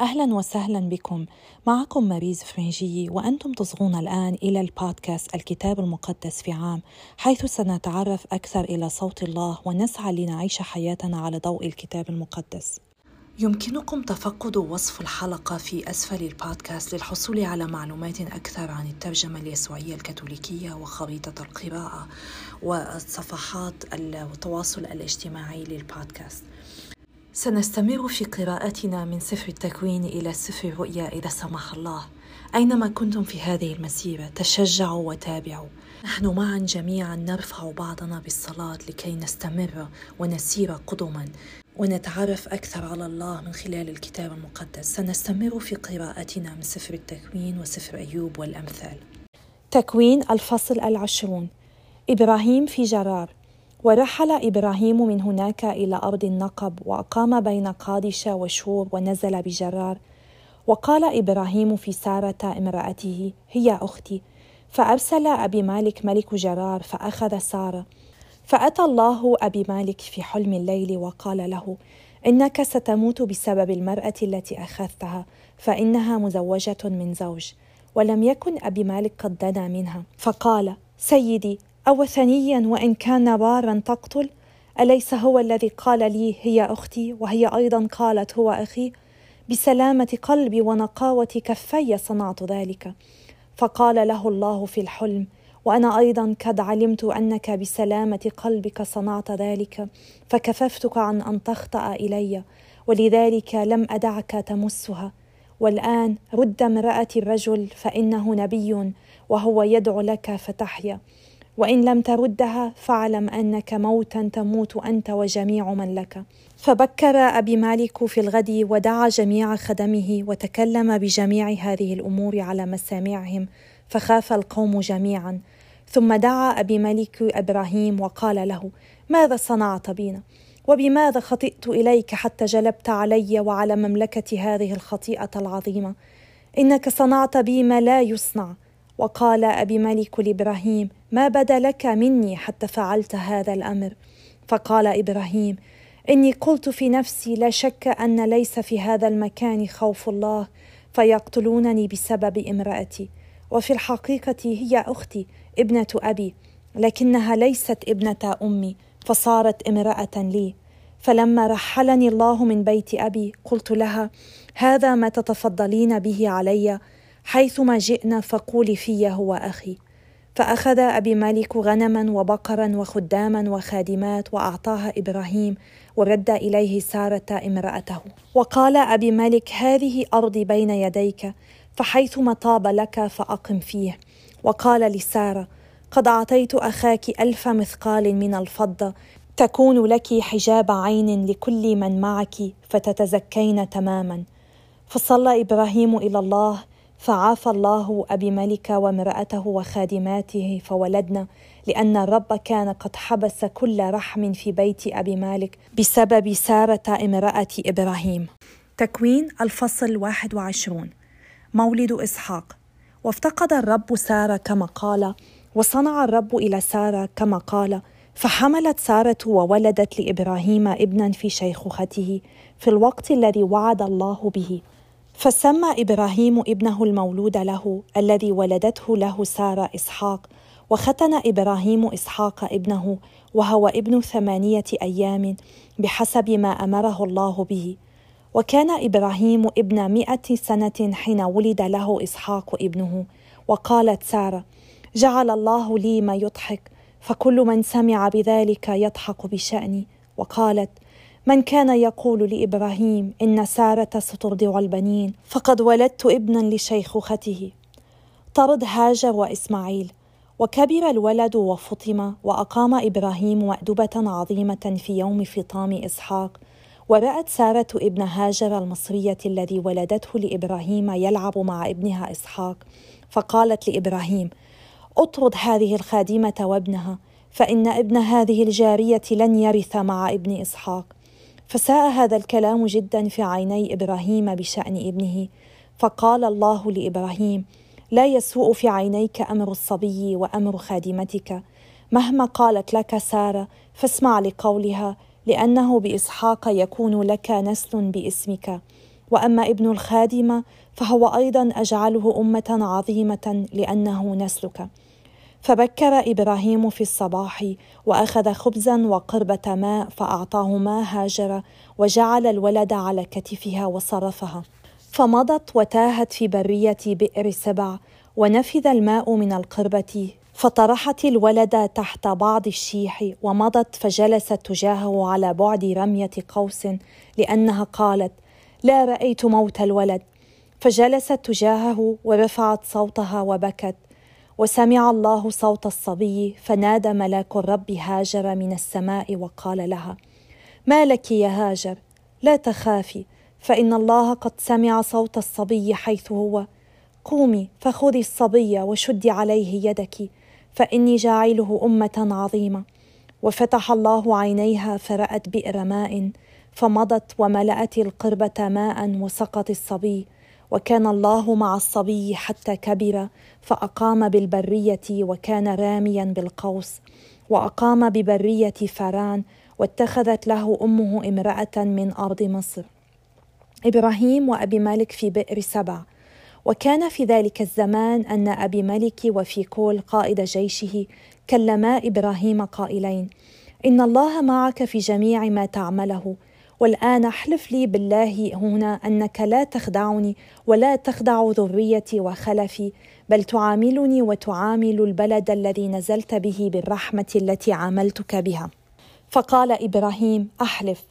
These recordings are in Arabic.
أهلا وسهلا بكم. معكم ماريز فرنجي وأنتم تصغون الآن إلى البودكاست الكتاب المقدس في عام حيث سنتعرف أكثر إلى صوت الله ونسعى لنعيش حياتنا على ضوء الكتاب المقدس. يمكنكم تفقد وصف الحلقة في أسفل البودكاست للحصول على معلومات أكثر عن الترجمة اليسوعية الكاثوليكية وخريطة القراءة وصفحات التواصل الاجتماعي للبودكاست. سنستمر في قراءتنا من سفر التكوين إلى سفر الرؤيا إذا سمح الله. أينما كنتم في هذه المسيرة تشجعوا وتابعوا. نحن معا جميعا نرفع بعضنا بالصلاة لكي نستمر ونسير قدما ونتعرف أكثر على الله من خلال الكتاب المقدس. سنستمر في قراءتنا من سفر التكوين وسفر أيوب والأمثال. تكوين الفصل العشرون. إبراهيم في جرار. ورحل إبراهيم من هناك إلى أرض النقب وأقام بين قادشة وشور ونزل بجرار. وقال إبراهيم في سارة امرأته هي أختي. فأرسل أبي مالك ملك جرار فأخذ سارة. فأتى الله أبي مالك في حلم الليل وقال له إنك ستموت بسبب المرأة التي أخذتها فإنها مزوجة من زوج. ولم يكن أبي مالك قد دنا منها. فقال سيدي أوثنيا وإن كان بارا تقتل أليس هو الذي قال لي هي أختي وهي أيضا قالت هو أخي؟ بسلامة قلبي ونقاوة كفي صنعت ذلك. فقال له الله في الحلم وأنا أيضا قد علمت أنك بسلامة قلبك صنعت ذلك فكففتك عن أن تخطأ إلي ولذلك لم أدعك تمسها. والآن رد امرأة الرجل فإنه نبي وهو يدعو لك فتحيا. وإن لم تردها فاعلم أنك موتا تموت أنت وجميع من لك. فبكر أبي مالك في الغد ودعا جميع خدمه وتكلم بجميع هذه الأمور على مسامعهم فخاف القوم جميعا. ثم دعا أبي ملك إبراهيم وقال له ماذا صنعت بنا وبماذا خطئت إليك حتى جلبت علي وعلى مملكتي هذه الخطيئة العظيمة؟ إنك صنعت بي ما لا يصنع. وقال أبي ملك لإبراهيم ما بدا لك مني حتى فعلت هذا الأمر. فقال إبراهيم إني قلت في نفسي لا شك أن ليس في هذا المكان خوف الله فيقتلونني بسبب امرأتي. وفي الحقيقة هي أختي ابنة أبي لكنها ليست ابنة أمي فصارت امرأة لي. فلما رحلني الله من بيت أبي قلت لها هذا ما تتفضلين به علي حيثما جئنا فقولي في هو أخي. فأخذ أبي مالك غنما وبقرا وخداما وخادمات وأعطاها إبراهيم ورد إليه سارة امرأته. وقال أبي مالك هذه أرضي بين يديك فحيثما طاب لك فأقم فيه. وقال لسارة قد أعطيت أخاك ألف مثقال من الفضة تكون لك حجاب عين لكل من معك فتتزكين تماما. فصلى إبراهيم إلى الله فعافى الله أبي ملك وامرأته وخادماته فولدنا لأن الرب كان قد حبس كل رحم في بيت أبي مالك بسبب سارة امرأة إبراهيم. تكوين الفصل 21 مولد إسحاق. وافتقد الرب سارة كما قال وصنع الرب إلى سارة كما قال فحملت سارة وولدت لإبراهيم ابنا في شيخوخته في الوقت الذي وعد الله به. فسمى إبراهيم ابنه المولود له الذي ولدته له سارة إسحاق وختن إبراهيم إسحاق ابنه وهو ابن ثمانية أيام بحسب ما أمره الله به. وكان إبراهيم ابن مائه سنة حين ولد له إسحاق ابنه وقالت سارة جعل الله لي ما يضحك فكل من سمع بذلك يضحك بشأني وقالت من كان يقول لإبراهيم إن سارة سترضع البنين فقد ولدت ابنا لشيخوخته. طرد هاجر وإسماعيل وكبر الولد وفطم وأقام إبراهيم مأدبة عظيمة في يوم فطام إسحاق. ورأت سارة ابن هاجر المصرية الذي ولدته لإبراهيم يلعب مع ابنها إسحاق. فقالت لإبراهيم أطرد هذه الخادمة وابنها فإن ابن هذه الجارية لن يرث مع ابن إسحاق. فساء هذا الكلام جدا في عيني إبراهيم بشأن ابنه فقال الله لإبراهيم لا يسوء في عينيك أمر الصبي وأمر خادمتك. مهما قالت لك سارة فاسمع لقولها لأنه بإسحاق يكون لك نسل باسمك. وأما ابن الخادمة فهو أيضا أجعله أمة عظيمة لأنه نسلك. فبكر إبراهيم في الصباح وأخذ خبزا وقربه ماء فأعطاهما هاجر وجعل الولد على كتفها وصرفها. فمضت وتاهت في برية بئر سبع ونفذ الماء من القربة فطرحت الولد تحت بعض الشيح ومضت فجلست تجاهه على بعد رمية قوس لأنها قالت لا رأيت موت الولد. فجلست تجاهه ورفعت صوتها وبكت. وسمع الله صوت الصبي فنادى ملاك الرب هاجر من السماء وقال لها ما لك يا هاجر؟ لا تخافي فإن الله قد سمع صوت الصبي حيث هو. قومي فخذي الصبي وشدي عليه يدك فإني جاعله أمة عظيمة. وفتح الله عينيها فرأت بئر ماء فمضت وملأت القربة ماء وسقط الصبي. وكان الله مع الصبي حتى كبر فأقام بالبرية وكان راميا بالقوس. وأقام ببرية فاران واتخذت له أمه امرأة من أرض مصر. إبراهيم وأبي مالك في بئر سبع. وكان في ذلك الزمان أن أبي ملك وفيكول قائد جيشه كلما إبراهيم قائلين إن الله معك في جميع ما تعمله والآن احلف لي بالله هنا أنك لا تخدعني ولا تخدع ذريتي وخلفي بل تعاملني وتعامل البلد الذي نزلت به بالرحمة التي عاملتك بها. فقال إبراهيم أحلف.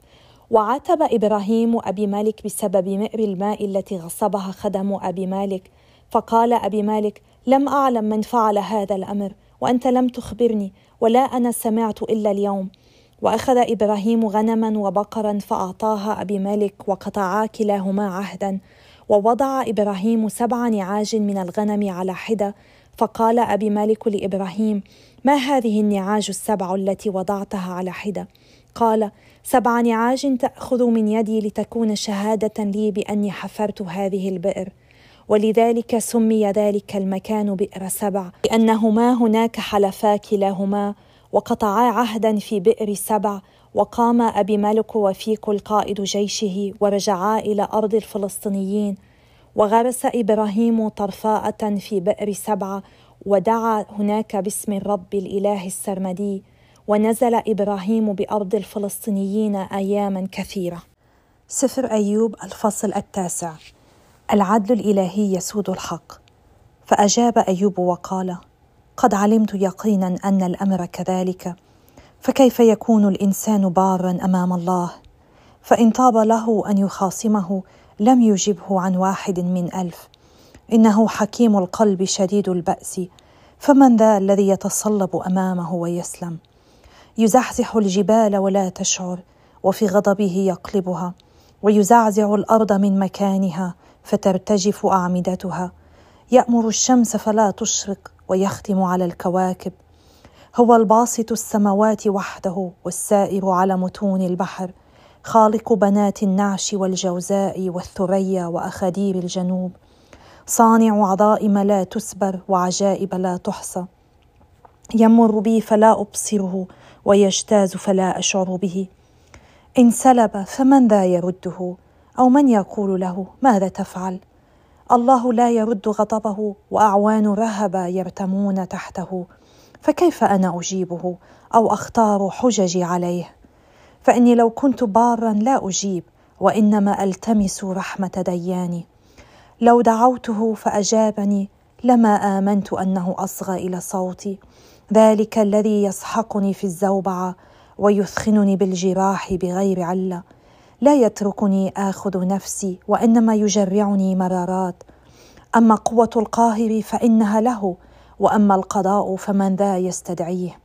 وعاتب إبراهيم أبي مالك بسبب مئر الماء التي غصبها خدم أبي مالك. فقال أبي مالك لم أعلم من فعل هذا الأمر وأنت لم تخبرني ولا أنا سمعت إلا اليوم. وأخذ إبراهيم غنما وبقرا فأعطاها أبي مالك وقطعا كلاهما عهدا. ووضع إبراهيم سبع نعاج من الغنم على حدة. فقال أبي مالك لإبراهيم ما هذه النعاج السبع التي وضعتها على حدة؟ قال سبع نعاج تأخذ من يدي لتكون شهادة لي بأني حفرت هذه البئر. ولذلك سمي ذلك المكان بئر سبع لأنهما هناك حلفا كلاهما وقطعا عهدا في بئر سبع وقام أبي ملك وفيك القائد جيشه ورجعا إلى أرض الفلسطينيين. وغرس إبراهيم طرفاءة في بئر سبعة ودعا هناك باسم الرب الإله السرمدي. ونزل إبراهيم بأرض الفلسطينيين أياما كثيرة. سفر أيوب الفصل التاسع. العدل الإلهي يسود الحق. فأجاب أيوب وقال قد علمت يقينا أن الأمر كذلك. فكيف يكون الإنسان بارا أمام الله؟ فإن طاب له أن يخاصمه لم يجبه عن واحد من ألف. إنه حكيم القلب شديد البأس. فمن ذا الذي يتصلب أمامه ويسلم؟ يزحزح الجبال ولا تشعر وفي غضبه يقلبها. ويزعزع الأرض من مكانها فترتجف أعمدتها. يأمر الشمس فلا تشرق ويختم على الكواكب. هو الباسط السماوات وحده والسائر على متون البحر. خالق بنات النعش والجوزاء والثريا وأخادير الجنوب. صانع عظائم لا تسبر وعجائب لا تحصى. يمر بي فلا أبصره ويجتاز فلا أشعر به. إن سلب فمن ذا يرده أو من يقول له ماذا تفعل؟ الله لا يرد غضبه وأعوان رهبه يرتمون تحته. فكيف أنا أجيبه أو أختار حججي عليه؟ فإني لو كنت بارا لا أجيب وإنما ألتمس رحمة دياني. لو دعوته فأجابني لما آمنت أنه أصغى إلى صوتي. ذلك الذي يسحقني في الزوبعة ويثخنني بالجراح بغير علة. لا يتركني آخذ نفسي وإنما يجرعني مرارات. أما قوة القاهر فإنها له وأما القضاء فمن ذا يستدعيه.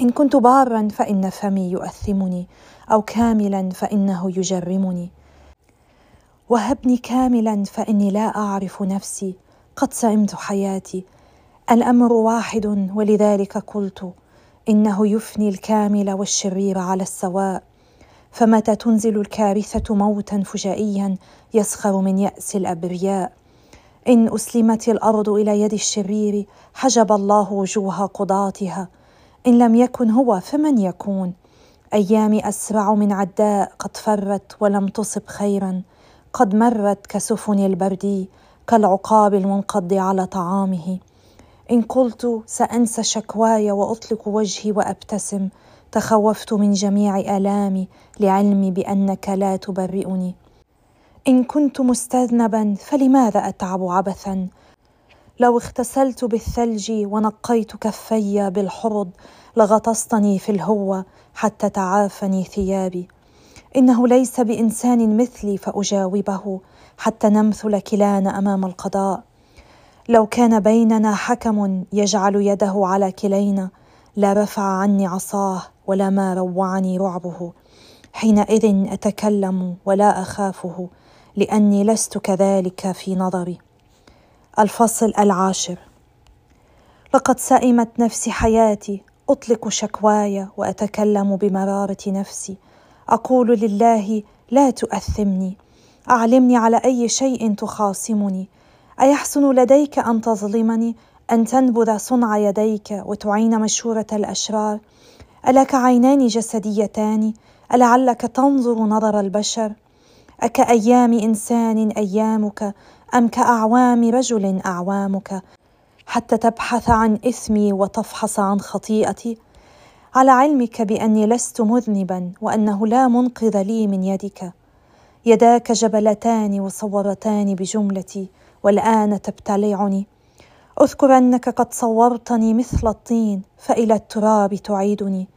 إن كنت بارا فإن فمي يؤثمني أو كاملا فإنه يجرمني. وهبني كاملا فإني لا أعرف نفسي قد سئمت حياتي. الأمر واحد ولذلك قلت إنه يفني الكامل والشرير على السواء. فمتى تنزل الكارثة موتا فجائيا يسخر من يأس الأبرياء؟ إن أسلمت الأرض إلى يد الشرير حجب الله وجوه قضاتها. إن لم يكن هو فمن يكون؟ ايامي أسرع من عداء قد فرت ولم تصب خيرا. قد مرت كسفن البرد كالعقاب المنقض على طعامه. إن قلت سأنسى شكواي وأطلق وجهي وأبتسم تخوفت من جميع آلامي. لعلمي بأنك لا تبرئني. إن كنت مستذنبا فلماذا أتعب عبثا؟ لو اغتسلت بالثلج ونقيت كفي بالحرض لغطستني في الهوة حتى تعافني ثيابي. إنه ليس بإنسان مثلي فأجاوبه حتى نمثل كلانا أمام القضاء. لو كان بيننا حكم يجعل يده على كلينا لا رفع عني عصاه ولا ما روعني رعبه. حينئذ أتكلم ولا أخافه لأني لست كذلك في نظري. الفصل العاشر. لقد سئمت نفسي حياتي أطلق شكواي وأتكلم بمرارة نفسي. أقول لله لا تؤثمني. أعلمني على أي شيء تخاصمني. أيحسن لديك أن تظلمني؟ أن تنبذ صنع يديك وتعين مشورة الأشرار؟ ألك عينان جسديتان؟ ألعلك تنظر نظر البشر؟ أكأيام إنسان أيامك؟ أم كأعوام رجل أعوامك؟ حتى تبحث عن إثمي وتفحص عن خطيئتي؟ على علمك بأني لست مذنبا وأنه لا منقذ لي من يدك. يداك جبلتان وصورتان بجملتي والآن تبتلعني. أذكر أنك قد صورتني مثل الطين فإلى التراب تعيدني.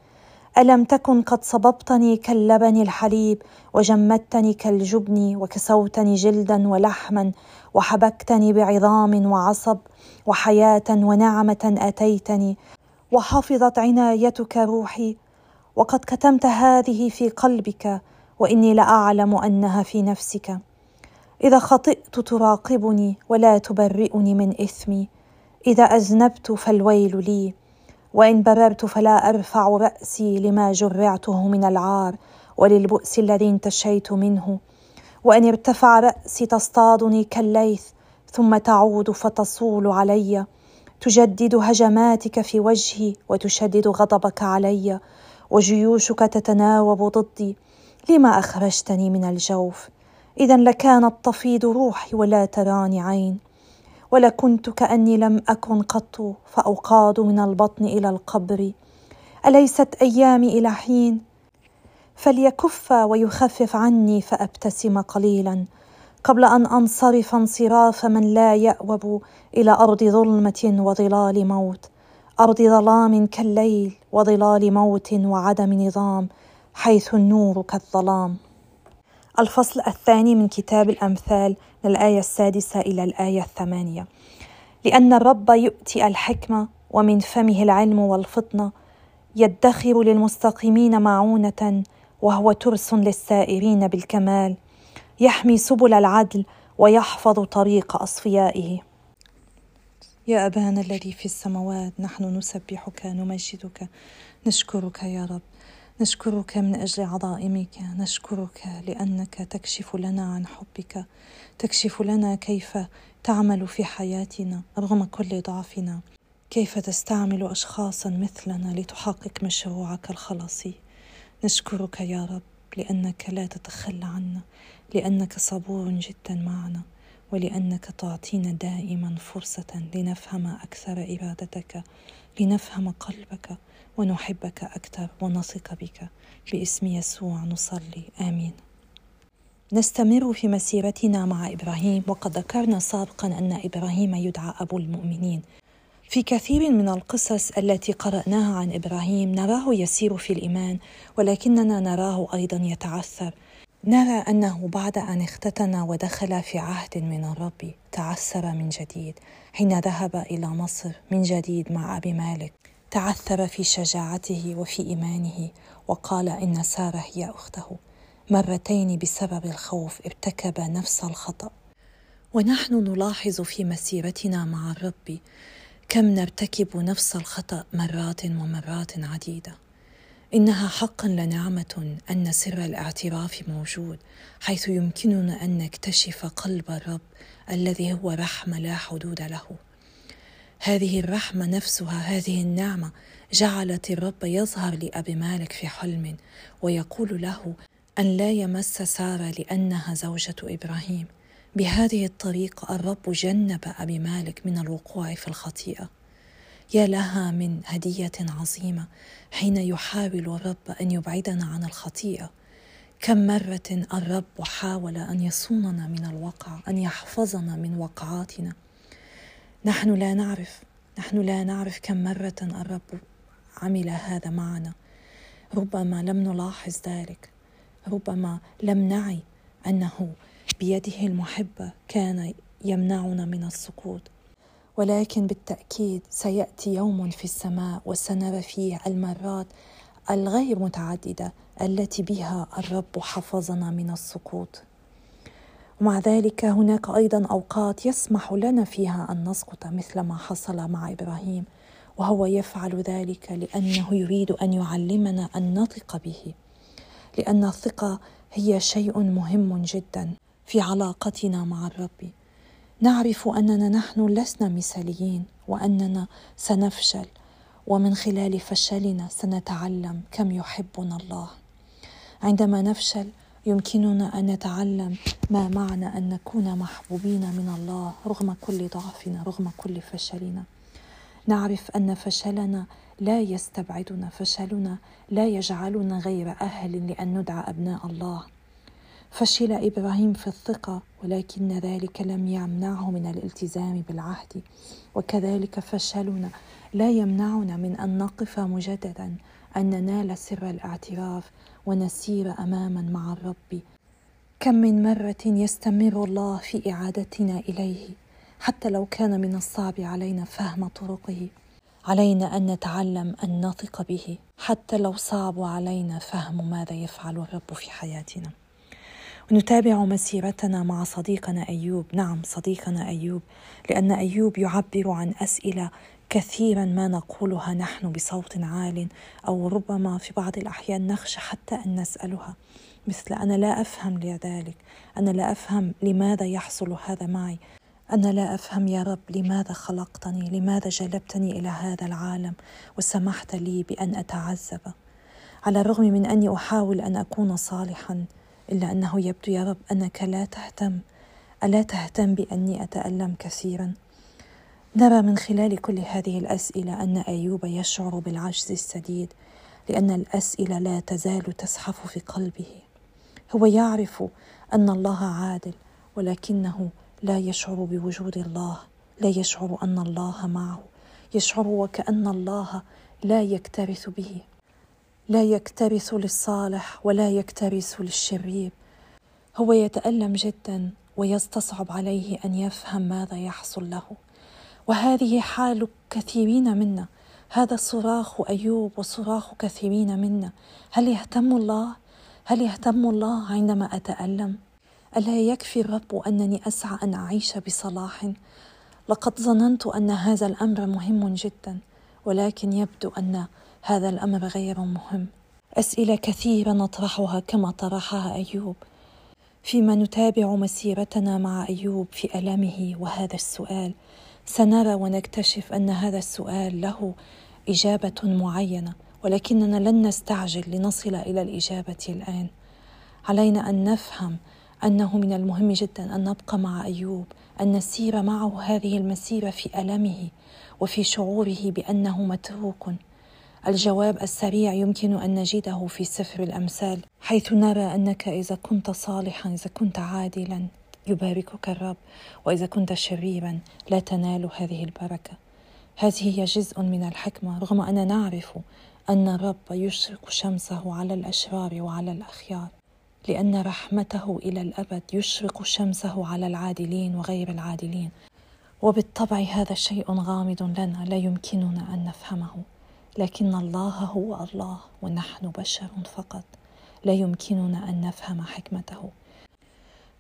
ألم تكن قد صببتني كاللبن الحليب وجمدتني كالجبن وكسوتني جلدا ولحما وحبكتني بعظام وعصب وحياة ونعمة آتيتني وحفظت عنايتك روحي وقد كتمت هذه في قلبك وإني لأعلم أنها في نفسك. إذا خطئت تراقبني ولا تبرئني من إثمي. إذا أذنبت فالويل لي. وإن بررت فلا أرفع رأسي لما جرعته من العار وللبؤس الذي انتشيت منه. وإن ارتفع رأسي تصطادني كالليث ثم تعود فتصول علي. تجدد هجماتك في وجهي وتشدد غضبك علي وجيوشك تتناوب ضدي. لما أخرجتني من الجوف؟ اذا لكانت تفيض روحي ولا تراني عين. ولكنت كأني لم أكن قط فأوقاد من البطن إلى القبر. أليست أيامي إلى حين؟ فليكف ويخفف عني فأبتسم قليلا. قبل أن أنصرف انصراف من لا يأوب إلى أرض ظلمة وظلال موت. أرض ظلام كالليل وظلال موت وعدم نظام حيث النور كالظلام. الفصل الثاني من كتاب الأمثال من الايه السادسة إلى الآية الثمانية. لأن الرب يؤتي الحكمة ومن فمه العلم والفطنة يدخر للمستقيمين معونة وهو ترس للسائرين بالكمال يحمي سبل العدل ويحفظ طريق أصفيائه. يا أبانا الذي في السماوات نحن نسبحك نمجدك نشكرك يا رب. نشكرك من أجل عظائمك نشكرك لأنك تكشف لنا عن حبك تكشف لنا كيف تعمل في حياتنا رغم كل ضعفنا كيف تستعمل أشخاصا مثلنا لتحقق مشروعك الخلاصي نشكرك يا رب لأنك لا تتخلى عنا لأنك صبور جدا معنا ولأنك تعطينا دائما فرصة لنفهم أكثر ارادتك لنفهم قلبك. ونحبك أكثر ونثق بك. باسم يسوع نصلي. آمين. نستمر في مسيرتنا مع إبراهيم وقد ذكرنا سابقا أن إبراهيم يدعى أبو المؤمنين. في كثير من القصص التي قرأناها عن إبراهيم نراه يسير في الإيمان ولكننا نراه أيضا يتعثر. نرى أنه بعد أن اختتن ودخل في عهد من الرب تعثر من جديد حين ذهب إلى مصر من جديد مع أبي مالك. تعثر في شجاعته وفي إيمانه وقال إن سارة هي أخته. مرتين بسبب الخوف ارتكب نفس الخطأ. ونحن نلاحظ في مسيرتنا مع الرب كم نرتكب نفس الخطأ مرات ومرات عديدة. إنها حقا لنعمة أن سر الاعتراف موجود حيث يمكننا أن نكتشف قلب الرب الذي هو رحمة لا حدود له. هذه الرحمة نفسها هذه النعمة جعلت الرب يظهر لأبي مالك في حلم ويقول له أن لا يمس سارة لأنها زوجة إبراهيم. بهذه الطريقة الرب جنب أبي مالك من الوقوع في الخطيئة. يا لها من هدية عظيمة حين يحاول الرب أن يبعدنا عن الخطيئة. كم مرة الرب حاول أن يصوننا من الوقع أن يحفظنا من وقعاتنا. نحن لا نعرف نحن لا نعرف كم مرة الرب عمل هذا معنا. ربما لم نلاحظ ذلك. ربما لم نعي أنه بيده المحبة كان يمنعنا من السقوط. ولكن بالتأكيد سيأتي يوم في السماء وسنرى فيه المرات الغير متعددة التي بها الرب حفظنا من السقوط. ومع ذلك هناك أيضا أوقات يسمح لنا فيها أن نسقط مثل ما حصل مع إبراهيم وهو يفعل ذلك لأنه يريد أن يعلمنا أن نثق به لأن الثقة هي شيء مهم جدا في علاقتنا مع الرب. نعرف أننا نحن لسنا مثاليين وأننا سنفشل ومن خلال فشلنا سنتعلم كم يحبنا الله. عندما نفشل يمكننا أن نتعلم ما معنى أن نكون محبوبين من الله رغم كل ضعفنا رغم كل فشلنا. نعرف أن فشلنا لا يستبعدنا فشلنا لا يجعلنا غير أهل لأن ندعى أبناء الله. فشل إبراهيم في الثقة ولكن ذلك لم يمنعه من الالتزام بالعهد. وكذلك فشلنا لا يمنعنا من أن نقف مجددا. أن ننال سر الاعتراف ونسير اماما مع الرب. كم من مرة يستمر الله في إعادتنا إليه حتى لو كان من الصعب علينا فهم طرقه. علينا أن نتعلم أن نثق به حتى لو صعب علينا فهم ماذا يفعل الرب في حياتنا. ونتابع مسيرتنا مع صديقنا أيوب. نعم صديقنا أيوب لأن أيوب يعبر عن أسئلة كثيرا ما نقولها نحن بصوت عال أو ربما في بعض الأحيان نخشى حتى أن نسألها. مثل أنا لا أفهم لذلك. أنا لا أفهم لماذا يحصل هذا معي. أنا لا أفهم يا رب لماذا خلقتني لماذا جلبتني إلى هذا العالم وسمحت لي بأن أتعذب. على الرغم من أني أحاول أن أكون صالحا إلا أنه يبدو يا رب أنك لا تهتم. ألا تهتم بأني أتألم كثيرا؟ نرى من خلال كل هذه الأسئلة أن أيوب يشعر بالعجز السديد لأن الأسئلة لا تزال تزحف في قلبه. هو يعرف أن الله عادل ولكنه لا يشعر بوجود الله لا يشعر أن الله معه يشعر وكأن الله لا يكترث به لا يكترث للصالح ولا يكترث للشرير. هو يتألم جدا ويستصعب عليه أن يفهم ماذا يحصل له. وهذه حال كثيرين منا. هذا صراخ أيوب وصراخ كثيرين منا. هل يهتم الله؟ هل يهتم الله عندما أتألم؟ ألا يكفي الرب أنني أسعى أن أعيش بصلاح؟ لقد ظننت أن هذا الأمر مهم جدا ولكن يبدو أن هذا الأمر غير مهم. أسئلة كثيرة نطرحها كما طرحها أيوب. فيما نتابع مسيرتنا مع أيوب في المه وهذا السؤال. سنرى ونكتشف أن هذا السؤال له إجابة معينة ولكننا لن نستعجل لنصل إلى الإجابة الآن. علينا أن نفهم أنه من المهم جدا أن نبقى مع أيوب أن نسير معه هذه المسيرة في ألمه وفي شعوره بأنه متروك. الجواب السريع يمكن أن نجده في سفر الأمثال حيث نرى أنك إذا كنت صالحا إذا كنت عادلا. يباركك الرب وإذا كنت شريرا لا تنال هذه البركة. هذه هي جزء من الحكمة رغم أننا نعرف أن الرب يشرق شمسه على الأشرار وعلى الأخيار لأن رحمته إلى الأبد يشرق شمسه على العادلين وغير العادلين. وبالطبع هذا شيء غامض لنا لا يمكننا أن نفهمه. لكن الله هو الله ونحن بشر فقط. لا يمكننا أن نفهم حكمته.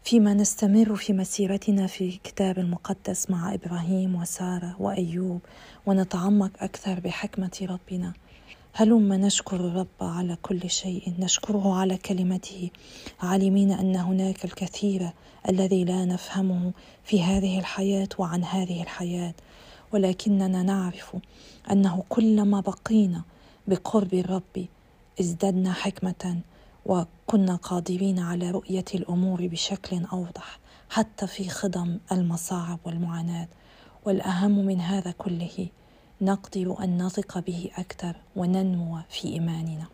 فيما نستمر في مسيرتنا في الكتاب المقدس مع إبراهيم وسارة وأيوب ونتعمق أكثر بحكمة ربنا. هلما نشكر الرب على كل شيء. نشكره على كلمته. عالمين أن هناك الكثير الذي لا نفهمه في هذه الحياة وعن هذه الحياة. ولكننا نعرف أنه كلما بقينا بقرب الرب ازددنا حكمة وكنا قادرين على رؤية الأمور بشكل أوضح حتى في خضم المصاعب والمعاناة. والأهم من هذا كله نقدر أن نثق به أكثر وننمو في إيماننا.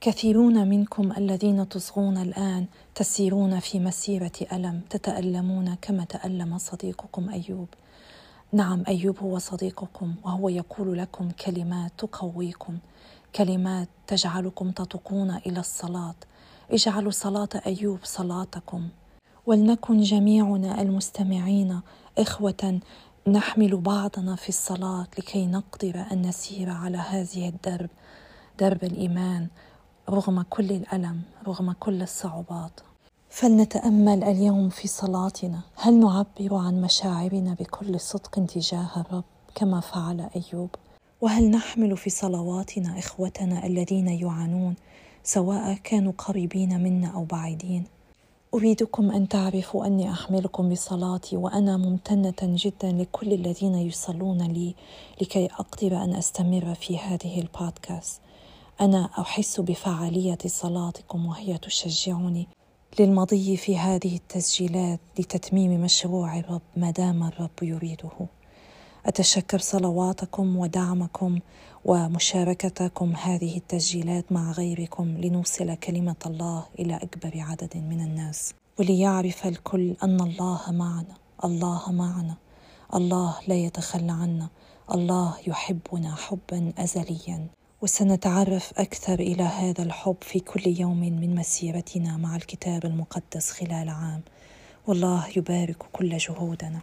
كثيرون منكم الذين تصغون الآن تسيرون في مسيرة ألم تتألمون كما تألم صديقكم أيوب. نعم أيوب هو صديقكم وهو يقول لكم كلمات تقويكم. كلمات تجعلكم تتقون إلى الصلاة. اجعلوا صلاة أيوب صلاتكم. ولنكن جميعنا المستمعين إخوة نحمل بعضنا في الصلاة لكي نقدر أن نسير على هذه الدرب درب الإيمان رغم كل الألم رغم كل الصعوبات. فلنتأمل اليوم في صلاتنا. هل نعبر عن مشاعرنا بكل صدق تجاه الرب كما فعل أيوب؟ وهل نحمل في صلواتنا إخوتنا الذين يعانون سواء كانوا قريبين منا أو بعيدين؟ أريدكم أن تعرفوا أني أحملكم بصلاتي وأنا ممتنة جدا لكل الذين يصلون لي لكي أقدر أن أستمر في هذه البودكاست. أنا أحس بفعالية صلاتكم وهي تشجعني للمضي في هذه التسجيلات لتتميم مشروع الرب ما دام الرب يريده. أتشكر صلواتكم ودعمكم ومشاركتكم هذه التسجيلات مع غيركم لنوصل كلمة الله إلى أكبر عدد من الناس. وليعرف الكل أن الله معنا الله معنا. الله لا يتخلى عنا الله يحبنا حبا ازليا. وسنتعرف أكثر إلى هذا الحب في كل يوم من مسيرتنا مع الكتاب المقدس خلال عام. والله يبارك كل جهودنا.